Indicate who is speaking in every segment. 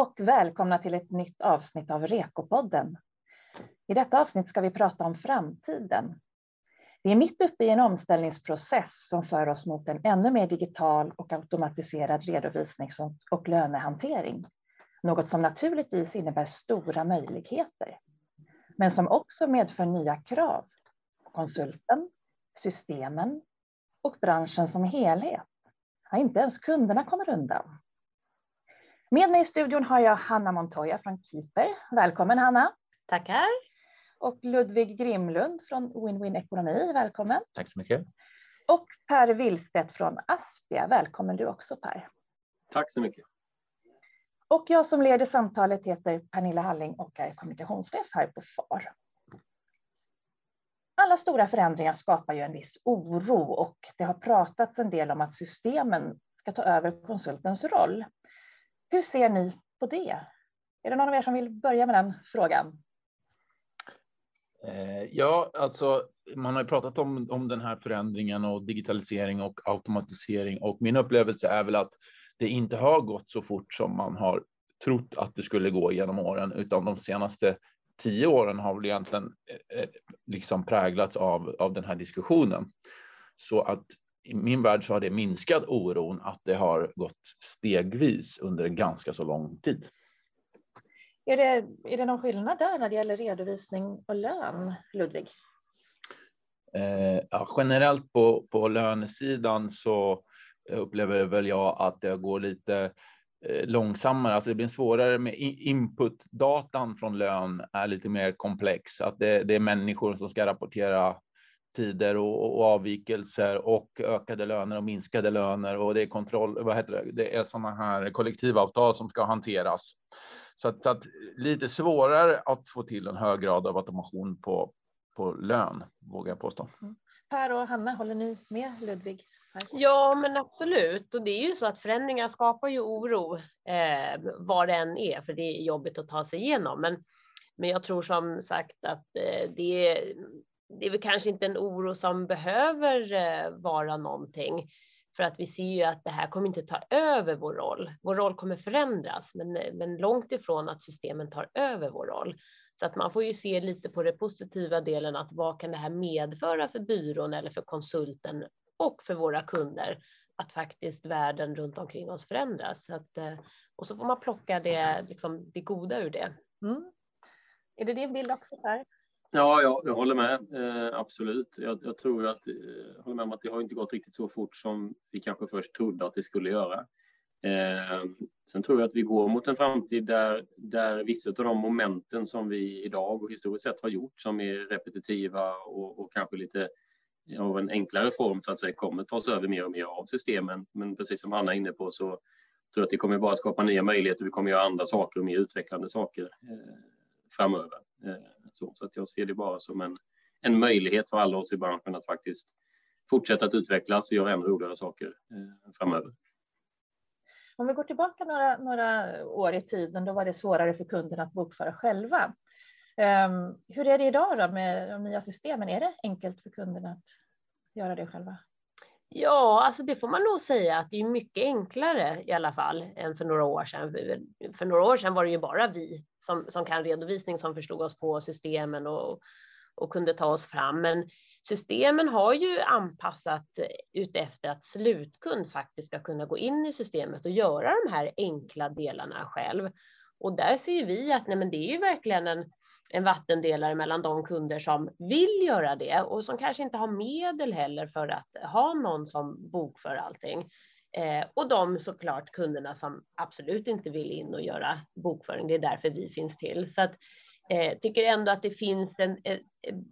Speaker 1: och välkomna till ett nytt avsnitt av Rekopodden. I detta avsnitt ska vi prata om framtiden. Vi är mitt uppe i en omställningsprocess som för oss mot en ännu mer digital och automatiserad redovisnings och lönehantering. Något som naturligtvis innebär stora möjligheter, men som också medför nya krav på konsulten, systemen och branschen som helhet. Ja, inte ens kunderna kommer undan. Med mig i studion har jag Hanna Montoya från Keeper. Välkommen Hanna.
Speaker 2: Tackar.
Speaker 1: Och Ludvig Grimlund från Win-Win Ekonomi. Välkommen.
Speaker 3: Tack så mycket.
Speaker 1: Och Per Willstedt från Aspia. Välkommen du också Per.
Speaker 4: Tack så mycket.
Speaker 1: Och jag som leder samtalet heter Pernilla Halling och är kommunikationschef här på FAR. Alla stora förändringar skapar ju en viss oro och det har pratats en del om att systemen ska ta över konsultens roll. Hur ser ni på det? Är det någon av er som vill börja med den frågan?
Speaker 3: Eh, ja, alltså man har ju pratat om, om den här förändringen och digitalisering och automatisering och min upplevelse är väl att det inte har gått så fort som man har trott att det skulle gå genom åren, utan de senaste tio åren har väl egentligen eh, eh liksom präglats av, av den här diskussionen. Så att i min värld så har det minskat oron att det har gått stegvis under en ganska så lång tid.
Speaker 1: Är det, är det någon skillnad där när det gäller redovisning och lön, Ludvig?
Speaker 3: Eh, ja, generellt på, på lönesidan så upplever väl jag att det går lite eh, långsammare, alltså det blir svårare med inputdatan från lön är lite mer komplex, att det, det är människor som ska rapportera tider och, och, avvikelser och ökade löner och minskade löner och det är kontroll. Vad heter det? Det är sådana här kollektivavtal som ska hanteras. Så att, så att, lite svårare att få till en hög grad av automation på, på lön, vågar jag påstå.
Speaker 1: Mm. Per och Hanna, håller ni med Ludvig?
Speaker 2: Ja, men absolut. Och det är ju så att förändringar skapar ju oro eh, vad det än är, för det är jobbigt att ta sig igenom. Men, men jag tror som sagt att eh, det, det är väl kanske inte en oro som behöver eh, vara någonting. För att vi ser ju att det här kommer inte ta över vår roll. Vår roll kommer förändras, men, eh, men långt ifrån att systemen tar över vår roll. Så att man får ju se lite på den positiva delen, att vad kan det här medföra för byrån eller för konsulten och för våra kunder? Att faktiskt världen runt omkring oss förändras. Så att, eh, och så får man plocka det, liksom, det goda ur det. Mm.
Speaker 1: Är det din bild också Per?
Speaker 4: Ja, jag, jag håller med. Eh, absolut. Jag, jag tror att, eh, håller med om att det har inte gått riktigt så fort som vi kanske först trodde att det skulle göra. Eh, sen tror jag att vi går mot en framtid där, där vissa av de momenten som vi idag och historiskt sett har gjort som är repetitiva och, och kanske lite av en enklare form så att säga kommer tas över mer och mer av systemen. Men precis som Hanna är inne på så tror jag att det kommer bara skapa nya möjligheter. Vi kommer göra andra saker och mer utvecklande saker eh, framöver. Eh, så, så att jag ser det bara som en, en möjlighet för alla oss i branschen att faktiskt fortsätta att utvecklas och göra ännu roligare saker eh, framöver.
Speaker 1: Om vi går tillbaka några, några år i tiden, då var det svårare för kunderna att bokföra själva. Um, hur är det idag då med de nya systemen? Är det enkelt för kunderna att göra det själva?
Speaker 2: Ja, alltså det får man nog säga att det är mycket enklare i alla fall än för några år sedan. För några år sedan var det ju bara vi som, som kan redovisning som förstod oss på systemen och, och kunde ta oss fram. Men systemen har ju anpassat utefter att slutkund faktiskt ska kunna gå in i systemet och göra de här enkla delarna själv. Och där ser vi att nej, men det är ju verkligen en, en vattendelare mellan de kunder som vill göra det och som kanske inte har medel heller för att ha någon som bokför allting. Eh, och de såklart kunderna som absolut inte vill in och göra bokföring. Det är därför vi finns till. Så att, eh, tycker ändå att det finns en, ett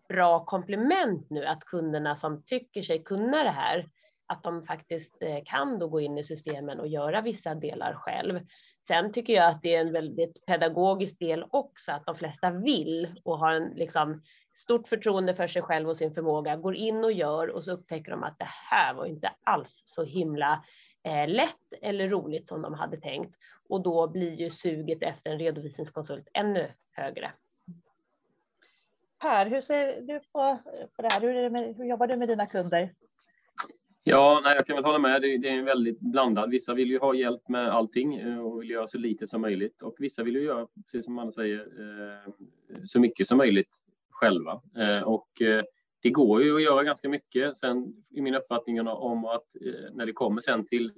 Speaker 2: bra komplement nu att kunderna som tycker sig kunna det här, att de faktiskt eh, kan då gå in i systemen och göra vissa delar själv. Sen tycker jag att det är en väldigt pedagogisk del också, att de flesta vill och har en liksom stort förtroende för sig själv och sin förmåga, går in och gör och så upptäcker de att det här var inte alls så himla lätt eller roligt som de hade tänkt. Och då blir ju suget efter en redovisningskonsult ännu högre.
Speaker 1: Per, hur ser du på, på det här? Hur, med, hur jobbar du med dina kunder?
Speaker 4: Ja, nej, jag kan väl hålla med. Det, det är en väldigt blandad. Vissa vill ju ha hjälp med allting eh, och vill göra så lite som möjligt och vissa vill ju göra, precis som man säger, eh, så mycket som möjligt själva. Eh, och det går ju att göra ganska mycket. Sen i min uppfattning om att eh, när det kommer sen till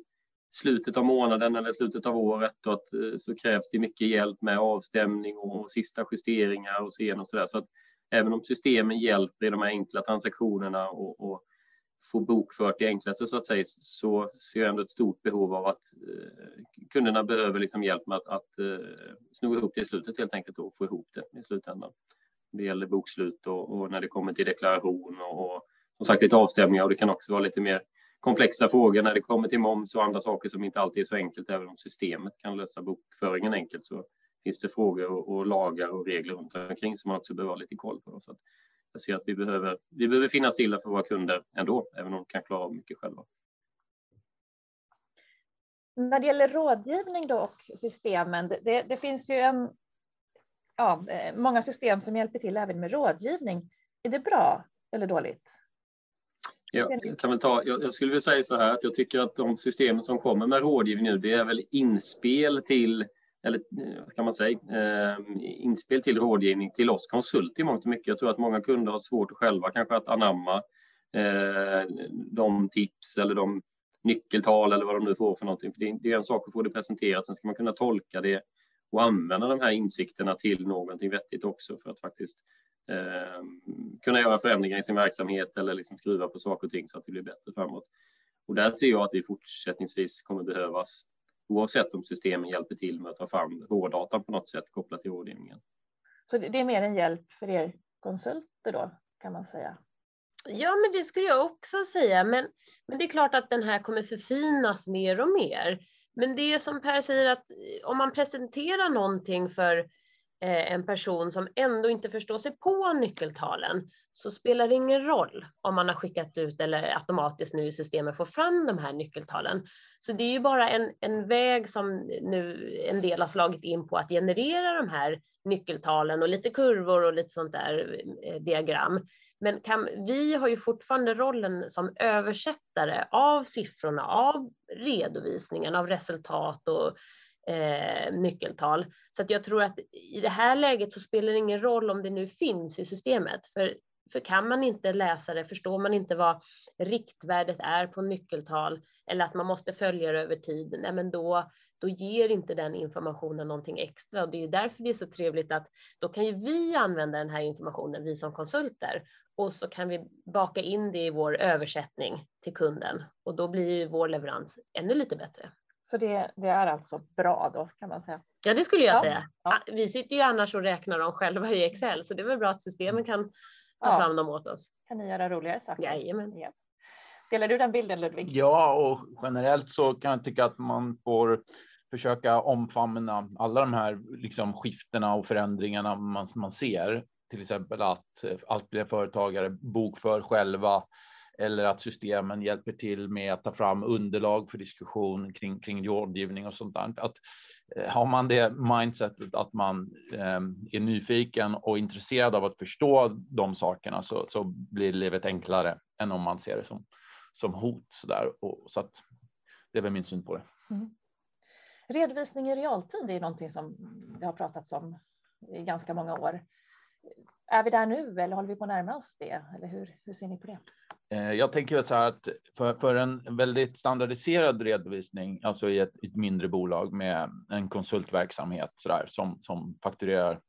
Speaker 4: slutet av månaden eller slutet av året att, eh, så krävs det mycket hjälp med avstämning och sista justeringar och sen och så där. Så att även om systemen hjälper i de här enkla transaktionerna och, och få bokfört det enklaste så att säga så ser jag ändå ett stort behov av att eh, kunderna behöver liksom hjälp med att, att eh, sno ihop det i slutet helt enkelt och få ihop det i slutändan. Det gäller bokslut och, och när det kommer till deklaration och, och som sagt lite avstämningar och det kan också vara lite mer komplexa frågor när det kommer till moms och andra saker som inte alltid är så enkelt. Även om systemet kan lösa bokföringen enkelt så finns det frågor och, och lagar och regler runt omkring som man också behöver ha lite koll på. Så jag ser att vi behöver, vi behöver finnas stilla för våra kunder ändå, även om de kan klara av mycket själva.
Speaker 1: När det gäller rådgivning då och systemen, det, det finns ju en, ja, eh, många system som hjälper till även med rådgivning. Är det bra eller dåligt?
Speaker 4: Ja, jag, kan väl ta, jag, jag skulle vilja säga så här att jag tycker att de systemen som kommer med rådgivning nu, det är väl inspel till eller vad kan man säga, eh, inspel till rådgivning till oss konsulter i mångt och mycket. Jag tror att många kunder har svårt själva kanske att anamma eh, de tips eller de nyckeltal eller vad de nu får för någonting. För det är en sak att få det presenterat, sen ska man kunna tolka det och använda de här insikterna till någonting vettigt också för att faktiskt eh, kunna göra förändringar i sin verksamhet eller liksom skruva på saker och ting så att det blir bättre framåt. Och där ser jag att vi fortsättningsvis kommer behövas oavsett om systemen hjälper till med att ta fram rådata på något sätt kopplat till rådgivningen.
Speaker 1: Så det är mer en hjälp för er konsulter då kan man säga?
Speaker 2: Ja, men det skulle jag också säga. Men, men det är klart att den här kommer förfinas mer och mer. Men det är som Per säger att om man presenterar någonting för eh, en person som ändå inte förstår sig på nyckeltalen så spelar det ingen roll om man har skickat ut eller automatiskt nu i systemet får fram de här nyckeltalen. Så det är ju bara en, en väg som nu en del har slagit in på att generera de här nyckeltalen och lite kurvor och lite sånt där eh, diagram. Men kan, vi har ju fortfarande rollen som översättare av siffrorna, av redovisningen, av resultat och eh, nyckeltal. Så att jag tror att i det här läget så spelar det ingen roll om det nu finns i systemet. För, för kan man inte läsa det, förstår man inte vad riktvärdet är på nyckeltal eller att man måste följa det över tid, nej men då, då ger inte den informationen någonting extra. Och det är därför det är så trevligt att då kan ju vi använda den här informationen, vi som konsulter, och så kan vi baka in det i vår översättning till kunden och då blir ju vår leverans ännu lite bättre.
Speaker 1: Så det, det, är alltså bra då kan man säga.
Speaker 2: Ja, det skulle jag ja. säga. Ja. Vi sitter ju annars och räknar dem själva i Excel, så det är väl bra att systemen kan ta ja. fram dem åt oss.
Speaker 1: Kan ni göra roligare saker?
Speaker 2: Jajamän.
Speaker 1: Ja. Delar du den bilden Ludvig?
Speaker 3: Ja, och generellt så kan jag tycka att man får försöka omfamna alla de här liksom, skiftena och förändringarna man, man ser. Till exempel att eh, allt fler företagare bokför själva eller att systemen hjälper till med att ta fram underlag för diskussion kring, kring rådgivning och sånt där. Att, eh, har man det mindsetet att man eh, är nyfiken och intresserad av att förstå de sakerna så, så blir livet enklare än om man ser det som, som hot. Så, där. Och, så att, det är väl min syn på det. Mm.
Speaker 1: Redovisning i realtid är någonting som det har pratats om i ganska många år. Är vi där nu eller håller vi på att närma oss det? Eller hur, hur ser ni på det?
Speaker 3: Eh, jag tänker så här att för, för en väldigt standardiserad redovisning, alltså i ett, ett mindre bolag med en konsultverksamhet så där, som, som fakturerar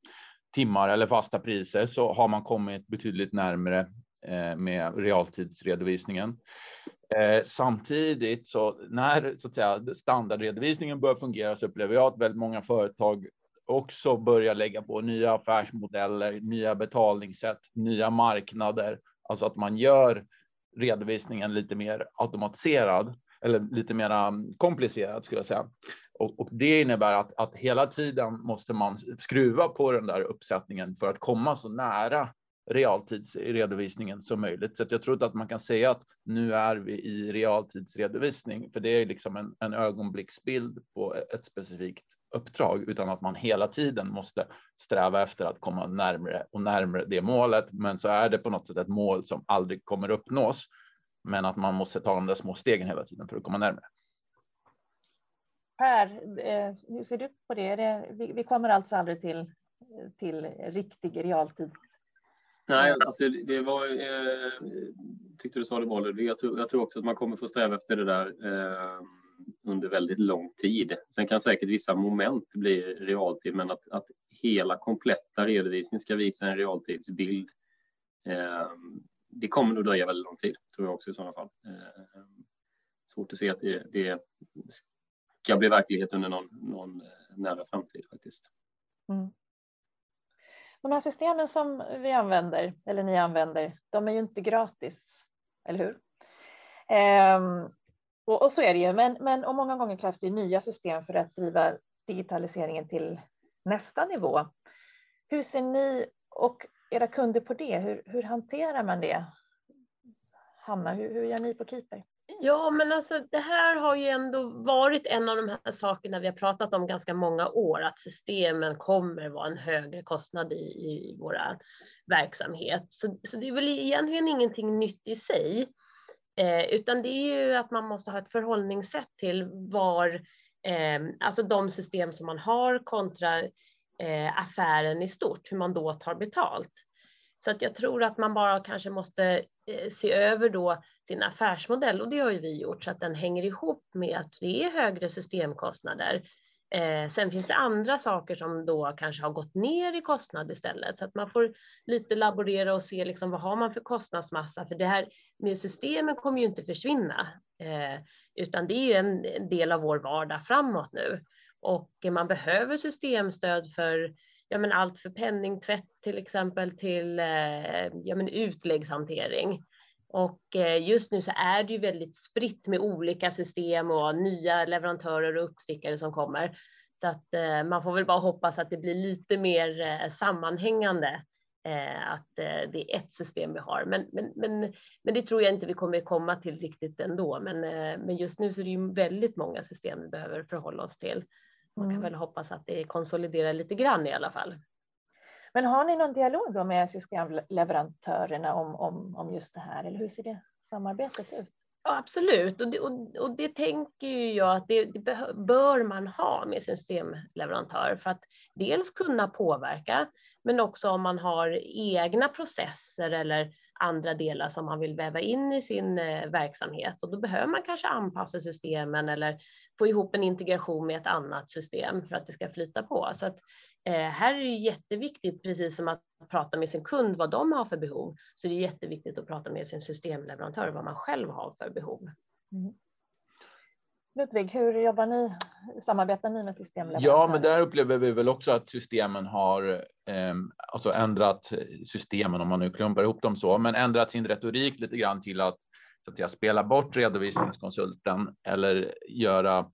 Speaker 3: timmar eller fasta priser, så har man kommit betydligt närmare eh, med realtidsredovisningen. Eh, samtidigt så när så att säga, standardredovisningen börjar fungera så upplever jag att väldigt många företag också börja lägga på nya affärsmodeller, nya betalningssätt, nya marknader. Alltså att man gör redovisningen lite mer automatiserad eller lite mer komplicerad skulle jag säga. Och, och det innebär att, att hela tiden måste man skruva på den där uppsättningen för att komma så nära realtidsredovisningen som möjligt. Så jag tror inte att man kan säga att nu är vi i realtidsredovisning, för det är liksom en, en ögonblicksbild på ett specifikt uppdrag, utan att man hela tiden måste sträva efter att komma närmre och närmre det målet. Men så är det på något sätt ett mål som aldrig kommer uppnås. Men att man måste ta de där små stegen hela tiden för att komma närmare.
Speaker 1: Per, eh, hur ser du på det? vi, kommer alltså aldrig till, till riktig realtid?
Speaker 4: Nej, alltså det var, eh, tyckte du sa det bra. Jag tror, jag tror också att man kommer få sträva efter det där eh, under väldigt lång tid. Sen kan säkert vissa moment bli realtid, men att, att hela kompletta redovisningen ska visa en realtidsbild. Eh, det kommer nog dröja väldigt lång tid, tror jag också i sådana fall. Eh, svårt att se att det, det ska bli verklighet under någon, någon eh, nära framtid faktiskt. Mm.
Speaker 1: De här systemen som vi använder, eller ni använder, de är ju inte gratis, eller hur? Eh, och, och, så är det ju, men, men och många gånger krävs det nya system för att driva digitaliseringen till nästa nivå. Hur ser ni och era kunder på det? Hur, hur hanterar man det? Hanna, hur, hur gör ni på Keeper?
Speaker 2: Ja, men alltså det här har ju ändå varit en av de här sakerna vi har pratat om ganska många år, att systemen kommer vara en högre kostnad i, i våra verksamhet. Så, så det är väl egentligen ingenting nytt i sig, eh, utan det är ju att man måste ha ett förhållningssätt till var, eh, alltså de system som man har kontra eh, affären i stort, hur man då tar betalt. Så att jag tror att man bara kanske måste eh, se över då sin affärsmodell och det har ju vi gjort så att den hänger ihop med att det är högre systemkostnader. Eh, sen finns det andra saker som då kanske har gått ner i kostnad istället. Så att man får lite laborera och se liksom vad har man för kostnadsmassa? För det här med systemen kommer ju inte försvinna. Eh, utan det är ju en, en del av vår vardag framåt nu. Och man behöver systemstöd för ja, men allt för penningtvätt till exempel till eh, ja, men utläggshantering. Och eh, just nu så är det ju väldigt spritt med olika system och nya leverantörer och uppstickare som kommer. Så att eh, man får väl bara hoppas att det blir lite mer sammanhängande. Att det är ett system vi har. Men, men, men, men det tror jag inte vi kommer komma till riktigt ändå. Men, men just nu så är det ju väldigt många system vi behöver förhålla oss till. Man kan mm. väl hoppas att det konsoliderar lite grann i alla fall.
Speaker 1: Men har ni någon dialog då med systemleverantörerna om, om, om just det här? Eller hur ser det samarbetet ut?
Speaker 2: Ja, absolut, och det, och, och det tänker jag att det, det, bör man ha med systemleverantör för att dels kunna påverka, men också om man har egna processer eller andra delar som man vill väva in i sin eh, verksamhet och då behöver man kanske anpassa systemen eller få ihop en integration med ett annat system för att det ska flyta på. Så att, här är det jätteviktigt, precis som att prata med sin kund vad de har för behov, så det är jätteviktigt att prata med sin systemleverantör vad man själv har för behov. Mm.
Speaker 1: Ludvig, hur jobbar ni? Samarbetar ni med systemleverantörer?
Speaker 3: Ja, men där upplever vi väl också att systemen har eh, alltså ändrat systemen, om man nu klumpar ihop dem så, men ändrat sin retorik lite grann till att, så att säga, spela bort redovisningskonsulten eller göra eh,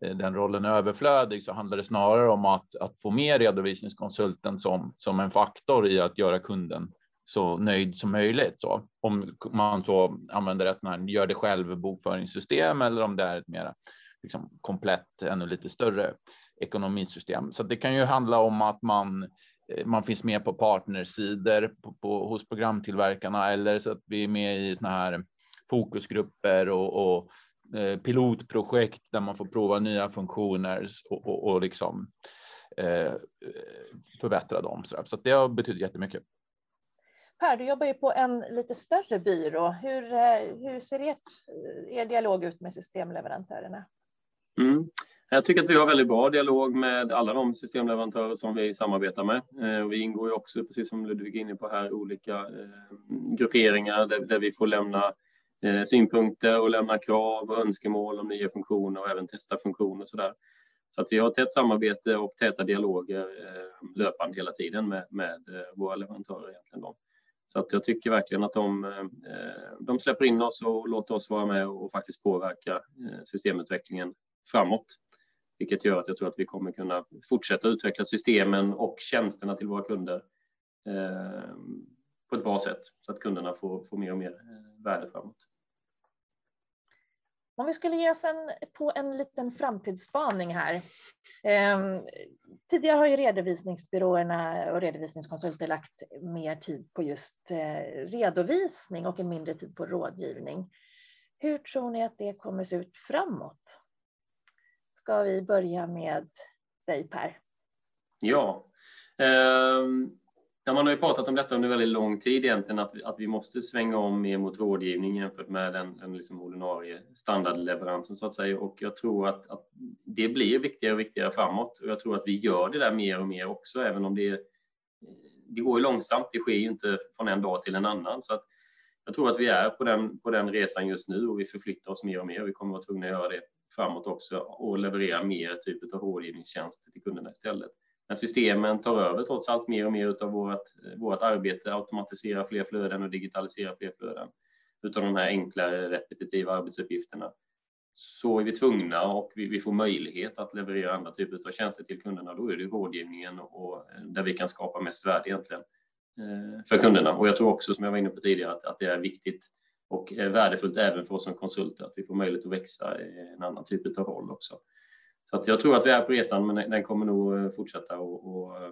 Speaker 3: Eh, den rollen överflödig så handlar det snarare om att, att få med redovisningskonsulten som, som en faktor i att göra kunden så nöjd som möjligt. Så om man så använder ett när gör det själv bokföringssystem eller om det är ett mer liksom, komplett, ännu lite större ekonomisystem. Så det kan ju handla om att man eh, man finns med på partnersidor på, på, hos programtillverkarna eller så att vi är med i såna här fokusgrupper och, och pilotprojekt där man får prova nya funktioner och, och, och liksom eh, förbättra dem. Så, så det har betytt jättemycket.
Speaker 1: Per, du jobbar ju på en lite större byrå. Hur, eh, hur ser ert, eh, er dialog ut med systemleverantörerna?
Speaker 4: Mm. Jag tycker att vi har väldigt bra dialog med alla de systemleverantörer som vi samarbetar med. Eh, vi ingår ju också, precis som Ludvig är inne på här, olika grupperingar där vi får lämna Eh, synpunkter och lämna krav och önskemål om nya funktioner och även testa funktioner och så där. Så att vi har tätt samarbete och täta dialoger eh, löpande hela tiden med, med eh, våra leverantörer. Egentligen då. Så att jag tycker verkligen att de, eh, de släpper in oss och låter oss vara med och faktiskt påverka systemutvecklingen framåt. Vilket gör att jag tror att vi kommer kunna fortsätta utveckla systemen och tjänsterna till våra kunder eh, på ett bra sätt så att kunderna får, får mer och mer värde framåt.
Speaker 1: Om vi skulle ge oss en, på en liten framtidsspaning här. Eh, tidigare har ju redovisningsbyråerna och redovisningskonsulter lagt mer tid på just eh, redovisning och en mindre tid på rådgivning. Hur tror ni att det kommer se ut framåt? Ska vi börja med dig Per?
Speaker 4: Ja, eh, Ja, man har ju pratat om detta under väldigt lång tid egentligen, att vi, att vi måste svänga om mer mot rådgivning jämfört med den, den liksom ordinarie standardleveransen så att säga. Och jag tror att, att, det blir viktigare och viktigare framåt. Och jag tror att vi gör det där mer och mer också, även om det, det går ju långsamt. Det sker ju inte från en dag till en annan. Så att jag tror att vi är på den, på den resan just nu och vi förflyttar oss mer och mer. Vi kommer vara tvungna att göra det framåt också och leverera mer typ av rådgivningstjänster till kunderna istället. Men systemen tar över trots allt mer och mer av vårt, vårt arbete, automatisera fler flöden och digitalisera fler flöden utav de här enklare repetitiva arbetsuppgifterna så är vi tvungna och vi, vi, får möjlighet att leverera andra typer av tjänster till kunderna. Då är det rådgivningen och, där vi kan skapa mest värde egentligen eh, för kunderna. Och jag tror också, som jag var inne på tidigare, att, att det är viktigt och värdefullt även för oss som konsulter att vi får möjlighet att växa i en annan typ av roll också. Så att jag tror att vi är på resan, men den kommer nog eh, fortsätta och, eh,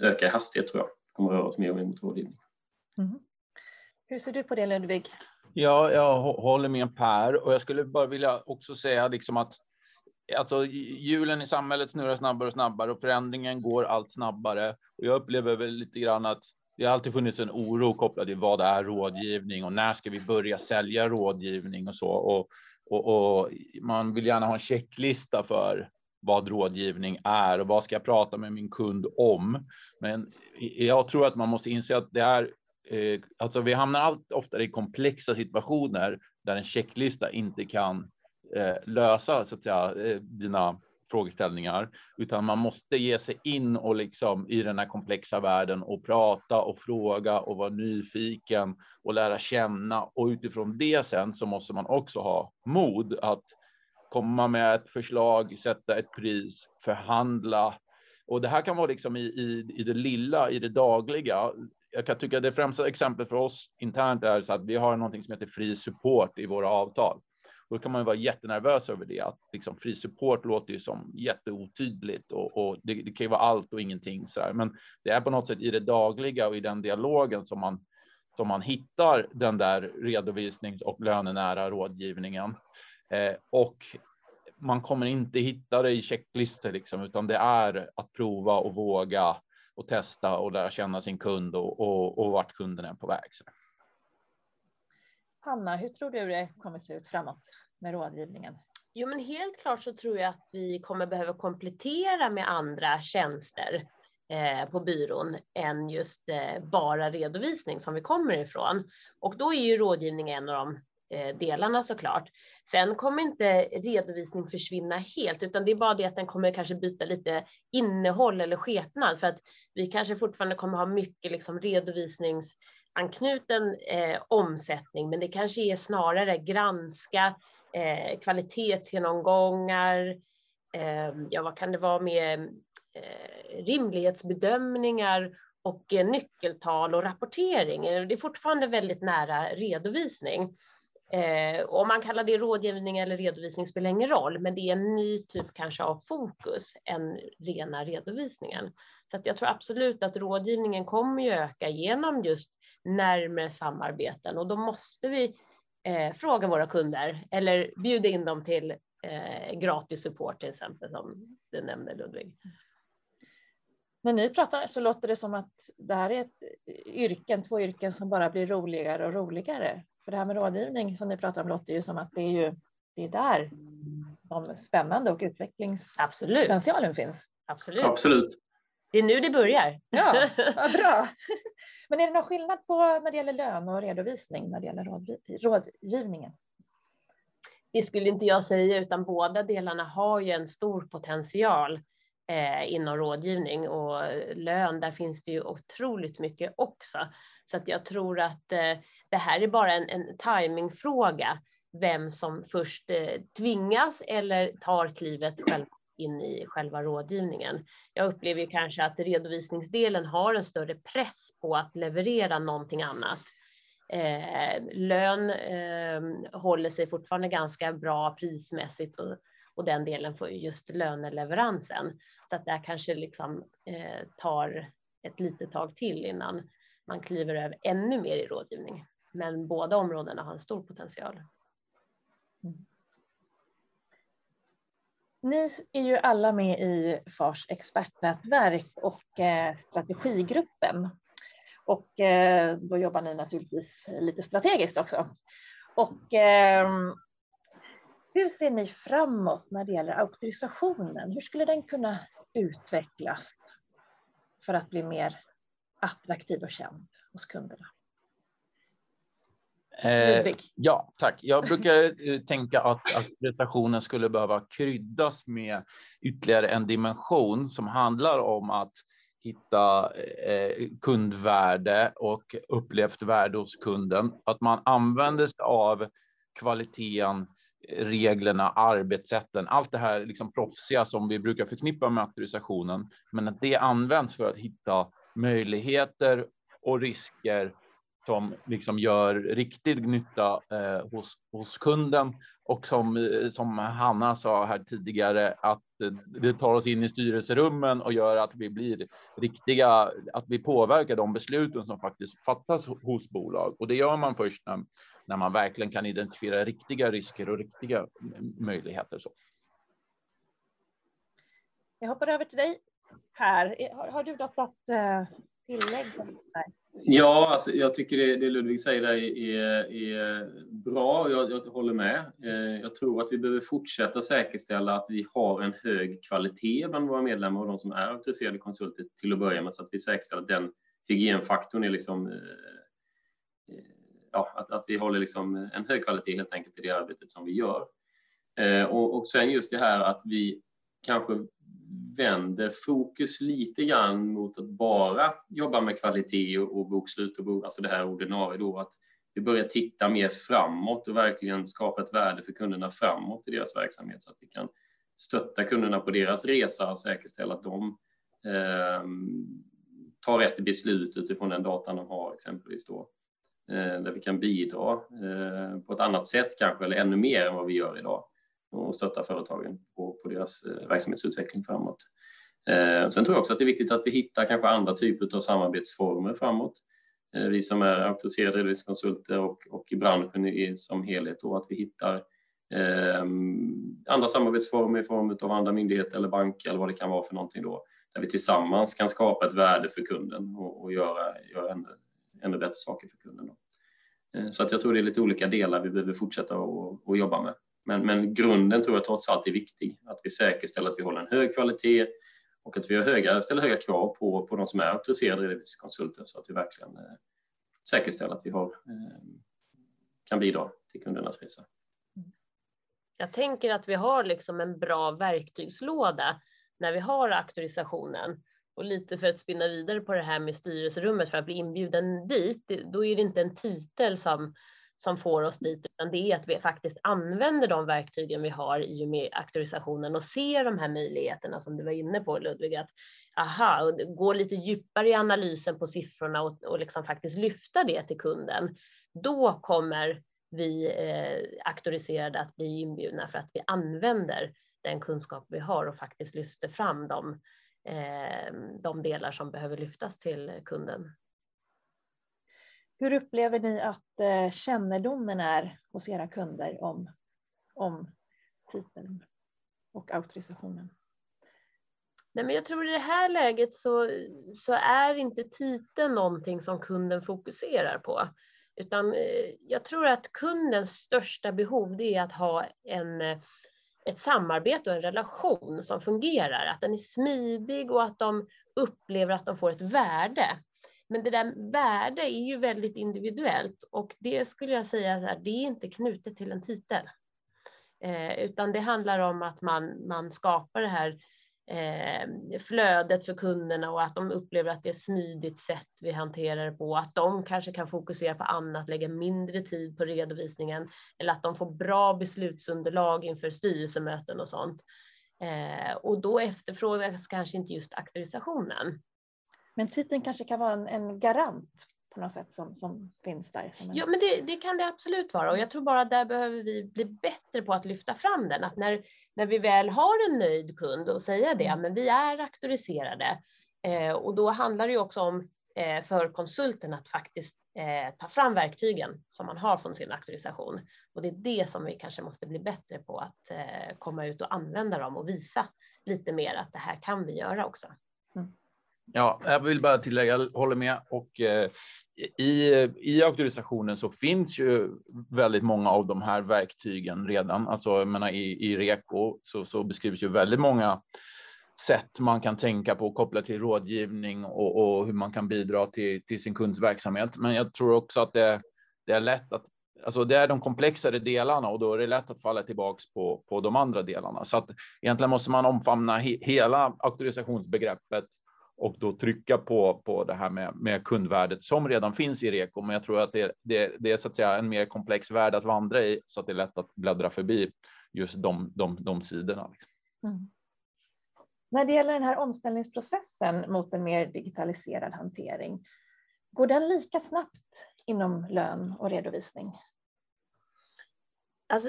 Speaker 4: öka i hastighet tror jag. Det kommer röra oss mer och mer mot rådgivning.
Speaker 1: Mm. Hur ser du på det Ludvig?
Speaker 3: Ja, jag håller med Per och jag skulle bara vilja också säga liksom att alltså, hjulen i samhället snurrar snabbare och snabbare och förändringen går allt snabbare. Och jag upplever väl lite grann att det har alltid funnits en oro kopplad till vad är rådgivning och när ska vi börja sälja rådgivning och så. Och och, och, man vill gärna ha en checklista för vad rådgivning är och vad ska jag prata med min kund om. Men jag tror att man måste inse att det är eh, alltså vi hamnar allt oftare i komplexa situationer där en checklista inte kan eh, lösa så att säga eh, dina frågeställningar, utan man måste ge sig in och liksom i den här komplexa världen och prata och fråga och vara nyfiken och lära känna. Och utifrån det sen så måste man också ha mod att komma med ett förslag, sätta ett pris, förhandla. Och det här kan vara liksom i, i, i det lilla, i det dagliga. Jag kan tycka det främsta exemplet för oss internt är så att vi har någonting som heter fri support i våra avtal. Då kan man ju vara jättenervös över det. Att liksom fri support låter ju som jätteotydligt och, och det, det, kan ju vara allt och ingenting så här. Men det är på något sätt i det dagliga och i den dialogen som man som man hittar den där redovisnings och lönenära rådgivningen. Eh, och man kommer inte hitta det i checklistor liksom, utan det är att prova och våga och testa och lära känna sin kund och, och, och vart kunden är på väg. Så.
Speaker 1: Hanna, hur tror du det kommer se ut framåt med rådgivningen?
Speaker 2: Jo, men helt klart så tror jag att vi kommer behöva komplettera med andra tjänster eh, på byrån än just eh, bara redovisning som vi kommer ifrån. Och då är ju rådgivning en av de eh, delarna såklart. Sen kommer inte redovisning försvinna helt, utan det är bara det att den kommer kanske byta lite innehåll eller skepnad för att vi kanske fortfarande kommer ha mycket liksom redovisnings anknuten eh, omsättning, men det kanske är snarare granska eh, kvalitetsgenomgångar, eh, ja vad kan det vara med eh, rimlighetsbedömningar och eh, nyckeltal och rapportering. Eh, det är fortfarande väldigt nära redovisning. Eh, om man kallar det rådgivning eller redovisning spelar ingen roll, men det är en ny typ kanske av fokus än rena redovisningen. Så att jag tror absolut att rådgivningen kommer ju öka genom just närmare samarbeten och då måste vi eh, fråga våra kunder eller bjuda in dem till eh, gratis support till exempel som du nämnde Ludvig.
Speaker 1: När ni pratar så låter det som att det här är ett yrken, två yrken som bara blir roligare och roligare. För det här med rådgivning som ni pratar om låter ju som att det är ju det är där de spännande och utvecklingspotentialen finns.
Speaker 2: Absolut.
Speaker 4: Absolut.
Speaker 2: Det är nu det börjar.
Speaker 1: Ja, vad bra. Men är det någon skillnad på när det gäller lön och redovisning när det gäller rådgivningen?
Speaker 2: Det skulle inte jag säga, utan båda delarna har ju en stor potential eh, inom rådgivning och lön. Där finns det ju otroligt mycket också. Så att jag tror att eh, det här är bara en, en timingfråga. Vem som först eh, tvingas eller tar klivet själv in i själva rådgivningen. Jag upplever ju kanske att redovisningsdelen har en större press på att leverera någonting annat. Eh, lön eh, håller sig fortfarande ganska bra prismässigt och, och den delen får just löneleveransen. Så att det kanske liksom eh, tar ett litet tag till innan man kliver över ännu mer i rådgivning. Men båda områdena har en stor potential. Mm.
Speaker 1: Ni är ju alla med i FARs expertnätverk och eh, strategigruppen. Och eh, då jobbar ni naturligtvis lite strategiskt också. Och ehm, hur ser ni framåt när det gäller auktorisationen? Hur skulle den kunna utvecklas för att bli mer attraktiv och känd hos kunderna?
Speaker 3: Eh, ja, tack. Jag brukar eh, tänka att, att prestationen skulle behöva kryddas med ytterligare en dimension som handlar om att hitta eh, kundvärde och upplevt värde hos kunden. Att man använder sig av kvaliteten, reglerna, arbetssätten, allt det här liksom proffsiga som vi brukar förknippa med auktorisationen, men att det används för att hitta möjligheter och risker som liksom gör riktig nytta eh, hos, hos kunden och som, eh, som Hanna sa här tidigare att eh, det tar oss in i styrelserummen och gör att vi blir riktiga, att vi påverkar de besluten som faktiskt fattas hos bolag och det gör man först när, när man verkligen kan identifiera riktiga risker och riktiga mm, möjligheter. Så.
Speaker 1: Jag hoppar över till dig Per. Har, har du något eh, att tillägga?
Speaker 4: Ja, alltså, jag tycker det, det Ludvig säger där är, är bra. Jag, jag håller med. Eh, jag tror att vi behöver fortsätta säkerställa att vi har en hög kvalitet bland våra medlemmar och de som är auktoriserade konsulter till att börja med så att vi säkerställer att den hygienfaktorn är liksom eh, eh, ja, att, att vi håller liksom en hög kvalitet helt enkelt i det arbetet som vi gör. Och, och sen just det här att vi kanske vänder fokus lite grann mot att bara jobba med kvalitet och bokslut och bok, alltså det här ordinarie då, att vi börjar titta mer framåt och verkligen skapa ett värde för kunderna framåt i deras verksamhet så att vi kan stötta kunderna på deras resa och säkerställa att de eh, tar rätt beslut utifrån den datan de har exempelvis då. Eh, där vi kan bidra eh, på ett annat sätt kanske, eller ännu mer än vad vi gör idag och stötta företagen på, på deras eh, verksamhetsutveckling framåt. Eh, sen tror jag också att det är viktigt att vi hittar kanske andra typer av samarbetsformer framåt. Eh, vi som är auktoriserade redovisningskonsulter och, och i branschen i, som helhet då, att vi hittar eh, andra samarbetsformer i form av andra myndigheter eller banker eller vad det kan vara för någonting då, där vi tillsammans kan skapa ett värde för kunden och, och göra, göra ännu, ännu bättre saker för kunden. Då. Eh, så att jag tror det är lite olika delar vi behöver fortsätta att jobba med. Men, men grunden tror jag trots allt är viktig, att vi säkerställer att vi håller en hög kvalitet och att vi har höga, ställer höga krav på, på de som är auktoriserade redovisningskonsulter så att vi verkligen eh, säkerställer att vi har, eh, kan bidra till kundernas resa.
Speaker 2: Jag tänker att vi har liksom en bra verktygslåda när vi har auktorisationen. Och lite för att spinna vidare på det här med styrelserummet för att bli inbjuden dit, då är det inte en titel som, som får oss dit, utan det är att vi faktiskt använder de verktygen vi har i och med auktorisationen och ser de här möjligheterna som du var inne på Ludvig, att aha, och gå lite djupare i analysen på siffrorna och, och liksom faktiskt lyfta det till kunden. Då kommer vi eh, auktoriserade att bli inbjudna för att vi använder den kunskap vi har och faktiskt lyfter fram de, eh, de delar som behöver lyftas till kunden.
Speaker 1: Hur upplever ni att eh, kännedomen är hos era kunder om, om titeln och auktorisationen?
Speaker 2: Nej, men jag tror i det här läget så, så är inte titeln någonting som kunden fokuserar på. Utan eh, jag tror att kundens största behov det är att ha en, eh, ett samarbete och en relation som fungerar, att den är smidig och att de upplever att de får ett värde. Men det där värde är ju väldigt individuellt och det skulle jag säga så här, det är inte knutet till en titel. Eh, utan det handlar om att man, man skapar det här eh, flödet för kunderna och att de upplever att det är ett smidigt sätt vi hanterar det på, att de kanske kan fokusera på annat, lägga mindre tid på redovisningen eller att de får bra beslutsunderlag inför styrelsemöten och sånt. Eh, och då efterfrågas kanske inte just auktorisationen.
Speaker 1: Men titeln kanske kan vara en, en garant på något sätt som, som finns där. Som
Speaker 2: en... Ja, men det, det, kan det absolut vara och jag tror bara där behöver vi bli bättre på att lyfta fram den. Att när, när vi väl har en nöjd kund och säga det, mm. men vi är auktoriserade eh, och då handlar det ju också om eh, för konsulten att faktiskt eh, ta fram verktygen som man har från sin auktorisation. Och det är det som vi kanske måste bli bättre på att eh, komma ut och använda dem och visa lite mer att det här kan vi göra också.
Speaker 3: Ja, jag vill bara tillägga, jag håller med och eh, i, i auktorisationen så finns ju väldigt många av de här verktygen redan. Alltså, jag menar, i, i REKO så, så beskrivs ju väldigt många sätt man kan tänka på kopplat till rådgivning och, och, hur man kan bidra till, till sin kunds verksamhet. Men jag tror också att det, det är lätt att Alltså det är de komplexare delarna och då är det lätt att falla tillbaks på, på de andra delarna. Så att egentligen måste man omfamna he, hela auktorisationsbegreppet och då trycka på, på det här med, med kundvärdet som redan finns i REKO. Men jag tror att det, det, det är så att säga en mer komplex värld att vandra i så att det är lätt att bläddra förbi just de, de, de sidorna. Mm.
Speaker 1: När det gäller den här omställningsprocessen mot en mer digitaliserad hantering, går den lika snabbt inom lön och redovisning?
Speaker 2: Alltså,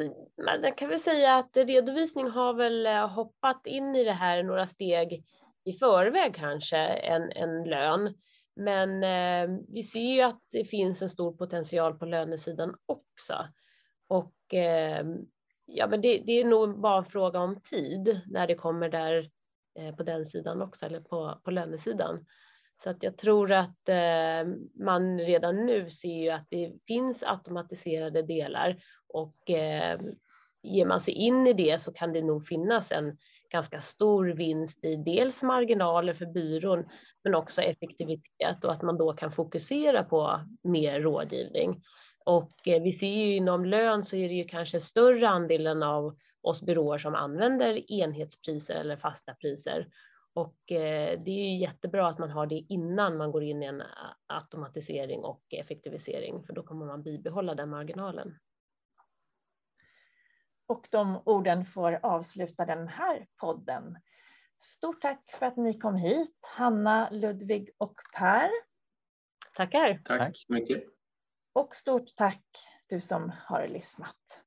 Speaker 2: man kan väl säga att redovisning har väl eh, hoppat in i det här några steg i förväg kanske en, en lön. Men eh, vi ser ju att det finns en stor potential på lönesidan också. Och eh, ja, men det, det, är nog bara en fråga om tid när det kommer där eh, på den sidan också, eller på, på lönesidan. Så att jag tror att eh, man redan nu ser ju att det finns automatiserade delar och eh, ger man sig in i det så kan det nog finnas en ganska stor vinst i dels marginaler för byrån men också effektivitet och att man då kan fokusera på mer rådgivning. Och eh, vi ser ju inom lön så är det ju kanske större andelen av oss byråer som använder enhetspriser eller fasta priser. Och eh, det är ju jättebra att man har det innan man går in i en eh, automatisering och effektivisering, för då kommer man bibehålla den marginalen.
Speaker 1: Och de orden får avsluta den här podden. Stort tack för att ni kom hit, Hanna, Ludvig och Per.
Speaker 2: Tackar.
Speaker 4: Tack så mycket.
Speaker 1: Och stort tack du som har lyssnat.